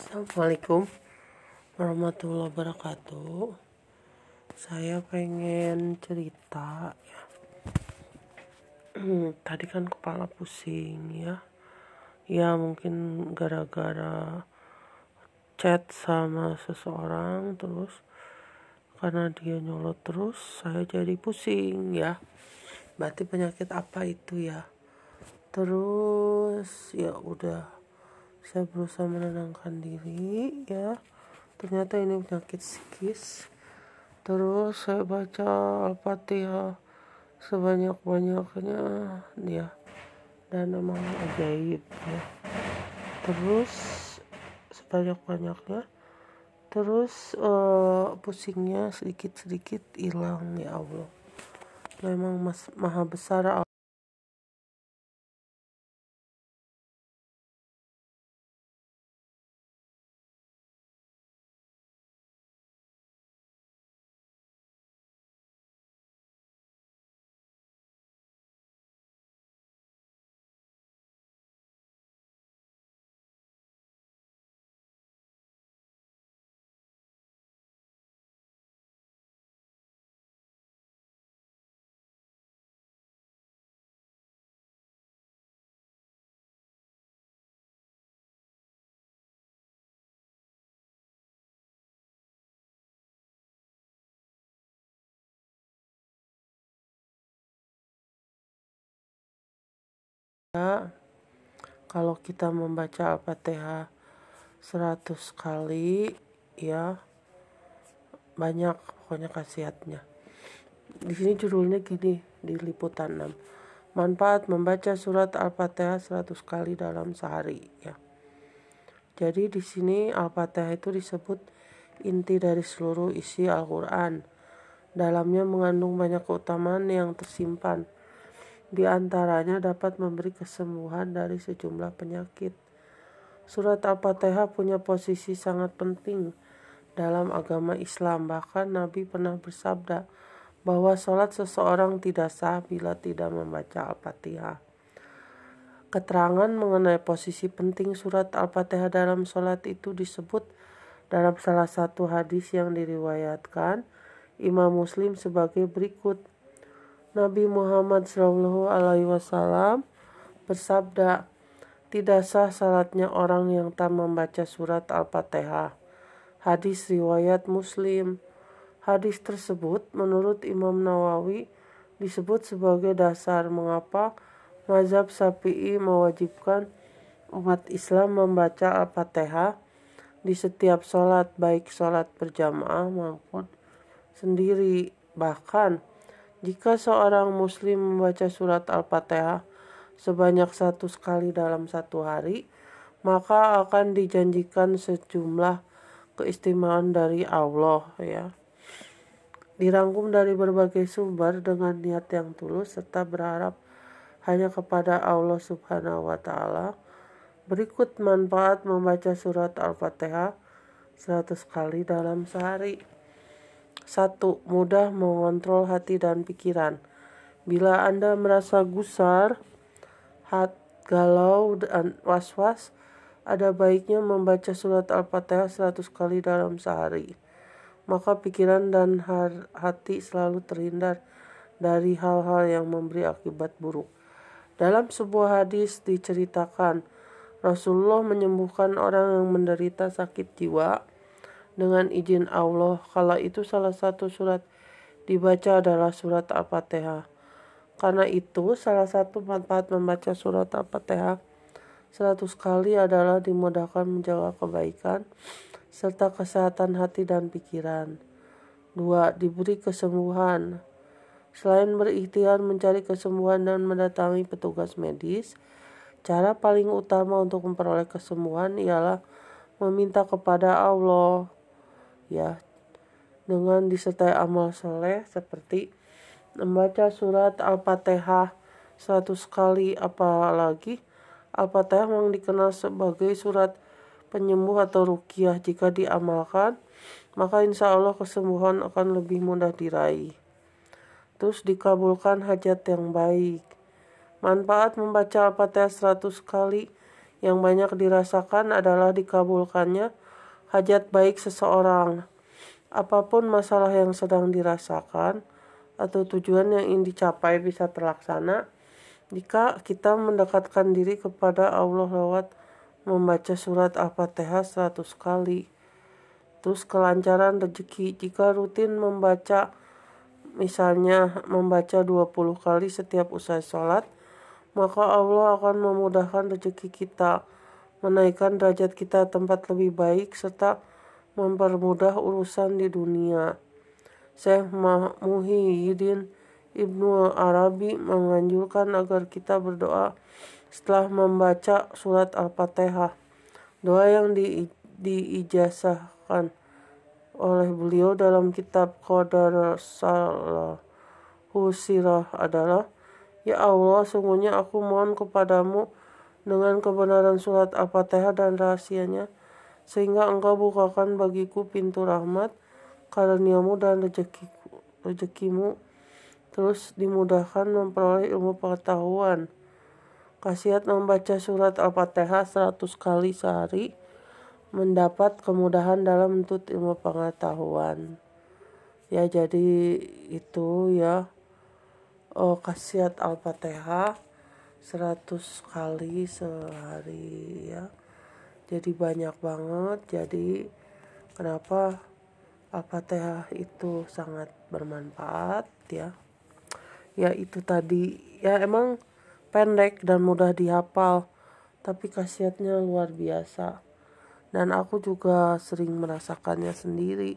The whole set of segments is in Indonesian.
Assalamualaikum warahmatullahi wabarakatuh. Saya pengen cerita ya. Tadi kan kepala pusing ya. Ya mungkin gara-gara chat sama seseorang terus karena dia nyolot terus saya jadi pusing ya. Berarti penyakit apa itu ya? Terus ya udah saya berusaha menenangkan diri ya. Ternyata ini penyakit psikis. Terus saya baca al-fatihah sebanyak-banyaknya ya. Dan memang ajaib ya. Terus sebanyak-banyaknya. Terus uh, pusingnya sedikit-sedikit hilang ya Allah. Memang mas, maha besar Ya, kalau kita membaca Al-Fatihah 100 kali ya banyak pokoknya khasiatnya. Di sini judulnya gini di liputan 6. Manfaat membaca surat Al-Fatihah 100 kali dalam sehari ya. Jadi di sini Al-Fatihah itu disebut inti dari seluruh isi Al-Qur'an. Dalamnya mengandung banyak keutamaan yang tersimpan di antaranya dapat memberi kesembuhan dari sejumlah penyakit. Surat Al-Fatihah punya posisi sangat penting dalam agama Islam. Bahkan Nabi pernah bersabda bahwa sholat seseorang tidak sah bila tidak membaca Al-Fatihah. Keterangan mengenai posisi penting surat Al-Fatihah dalam sholat itu disebut dalam salah satu hadis yang diriwayatkan Imam Muslim sebagai berikut. Nabi Muhammad Shallallahu Alaihi Wasallam bersabda, tidak sah salatnya orang yang tak membaca surat Al-Fatihah. Hadis riwayat Muslim. Hadis tersebut menurut Imam Nawawi disebut sebagai dasar mengapa mazhab Syafi'i mewajibkan umat Islam membaca Al-Fatihah di setiap sholat baik sholat berjamaah maupun sendiri. Bahkan jika seorang muslim membaca surat Al-Fatihah sebanyak satu kali dalam satu hari, maka akan dijanjikan sejumlah keistimewaan dari Allah ya. Dirangkum dari berbagai sumber dengan niat yang tulus serta berharap hanya kepada Allah Subhanahu wa taala. Berikut manfaat membaca surat Al-Fatihah 100 kali dalam sehari. Satu, mudah mengontrol hati dan pikiran. Bila Anda merasa gusar, hat, galau, dan was-was, ada baiknya membaca surat Al-Fatihah 100 kali dalam sehari. Maka pikiran dan hati selalu terhindar dari hal-hal yang memberi akibat buruk. Dalam sebuah hadis diceritakan, Rasulullah menyembuhkan orang yang menderita sakit jiwa dengan izin Allah. Kala itu salah satu surat dibaca adalah surat Al-Fatihah. Karena itu salah satu manfaat membaca surat Al-Fatihah seratus kali adalah dimudahkan menjaga kebaikan serta kesehatan hati dan pikiran. Dua, diberi kesembuhan. Selain berikhtiar mencari kesembuhan dan mendatangi petugas medis, cara paling utama untuk memperoleh kesembuhan ialah meminta kepada Allah ya. Dengan disertai amal soleh seperti membaca surat Al-Fatihah satu kali apalagi Al-Fatihah memang dikenal sebagai surat penyembuh atau rukiah. Jika diamalkan maka insya Allah kesembuhan akan lebih mudah diraih. Terus dikabulkan hajat yang baik. Manfaat membaca Al-Fatihah 100 kali Yang banyak dirasakan adalah dikabulkannya hajat baik seseorang. Apa pun masalah yang sedang dirasakan atau tujuan yang ingin dicapai bisa terlaksana jika kita mendekatkan diri kepada Allah lewat membaca surat Al-Fatihah 100 kali. Terus kelancaran rezeki jika rutin membaca misalnya membaca 20 kali setiap usai sholat, maka Allah akan memudahkan rezeki kita, menaikkan derajat kita tempat lebih baik, serta mempermudah urusan di dunia. Syekh Muhyiddin Ibnu Arabi menganjurkan agar kita berdoa setelah membaca surat Al-Fatihah. Doa yang di, diijazahkan oleh beliau dalam kitab Qadar Salahu Sirah adalah Ya Allah, sungguhnya aku mohon kepadamu dengan kebenaran surat Al-Fatihah dan rahasianya, sehingga engkau bukakan bagiku pintu rahmat, karuniamu dan rezekiku, rezekimu, terus dimudahkan memperoleh ilmu pengetahuan. Kasiat membaca surat Al-Fatihah 100 kali sehari, mendapat kemudahan dalam menuntut ilmu pengetahuan. Ya jadi itu ya oh, khasiat Al-Fatihah 100 kali sehari ya. Jadi banyak banget. Jadi kenapa Al-Fatihah itu sangat bermanfaat ya. Ya itu tadi ya emang pendek dan mudah dihafal tapi khasiatnya luar biasa dan aku juga sering merasakannya sendiri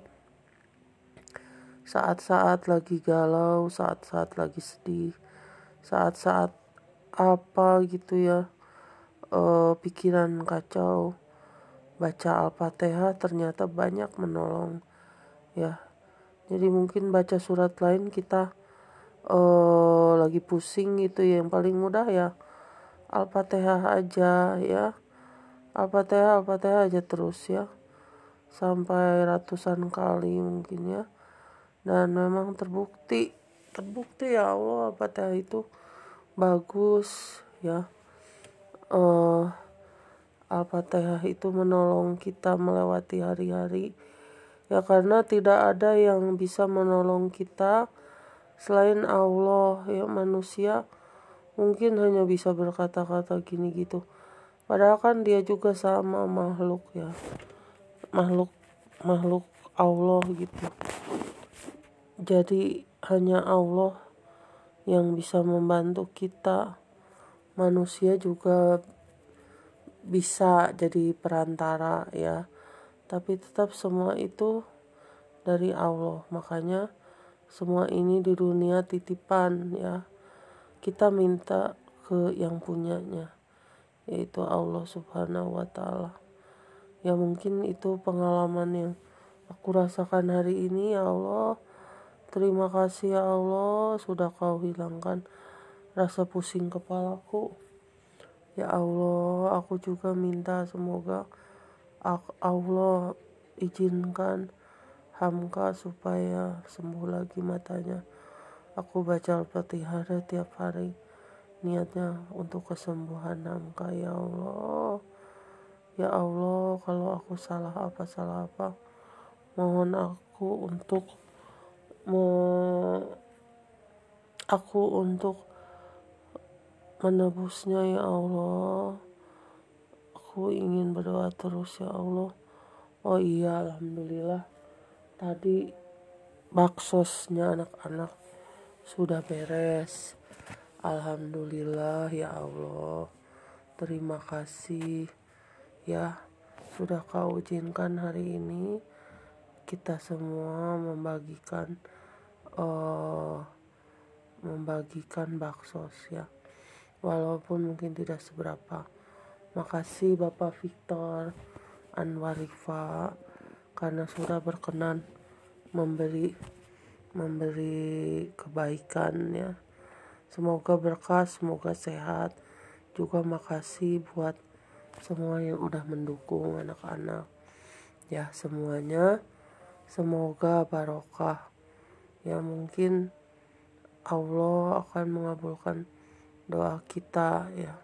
saat-saat lagi galau saat-saat lagi sedih saat-saat apa gitu ya uh, pikiran kacau baca al-fatihah ternyata banyak menolong ya. Jadi mungkin baca surat lain kita uh, lagi pusing gitu ya yang paling mudah ya al-fatihah aja ya. Al-Fatihah Al-Fatihah aja terus ya. Sampai ratusan kali mungkin ya. Dan memang terbukti terbukti ya Allah Al-Fatihah itu bagus ya uh, Al-Fatihah itu menolong kita melewati hari-hari ya karena tidak ada yang bisa menolong kita selain Allah ya manusia mungkin hanya bisa berkata-kata gini gitu Padahal kan dia juga sama makhluk ya. Makhluk makhluk Allah gitu. Jadi hanya Allah yang bisa membantu kita. Manusia juga bisa jadi perantara ya. Tapi tetap semua itu dari Allah. Makanya semua ini di dunia titipan ya. Kita minta ke yang punyanya yaitu Allah Subhanahu wa taala. Ya mungkin itu pengalaman yang aku rasakan hari ini ya Allah. Terima kasih ya Allah sudah kau hilangkan rasa pusing kepalaku. Ya Allah, aku juga minta semoga Allah izinkan Hamka supaya sembuh lagi matanya. Aku baca Al-Fatihah tiap hari niatnya untuk kesembuhan Hamka ya Allah ya Allah kalau aku salah apa salah apa mohon aku untuk aku untuk menebusnya ya Allah. Aku ingin berdoa terus ya Allah. Oh iya Alhamdulillah. Tadi baksosnya anak-anak sudah beres. Alhamdulillah ya Allah. Terima kasih ya. Sudah kau izinkan hari ini kita semua membagikan uh, membagikan baksos ya walaupun mungkin tidak seberapa makasih Bapak Victor Anwarifa karena sudah berkenan memberi memberi kebaikan ya Semoga berkah, semoga sehat. Juga makasih buat semua yang udah mendukung anak-anak. Ya, semuanya semoga barokah. Ya, mungkin Allah akan mengabulkan doa kita ya.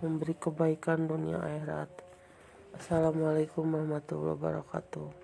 memberi kebaikan dunia akhirat assalamualaikum warahmatullahi wabarakatuh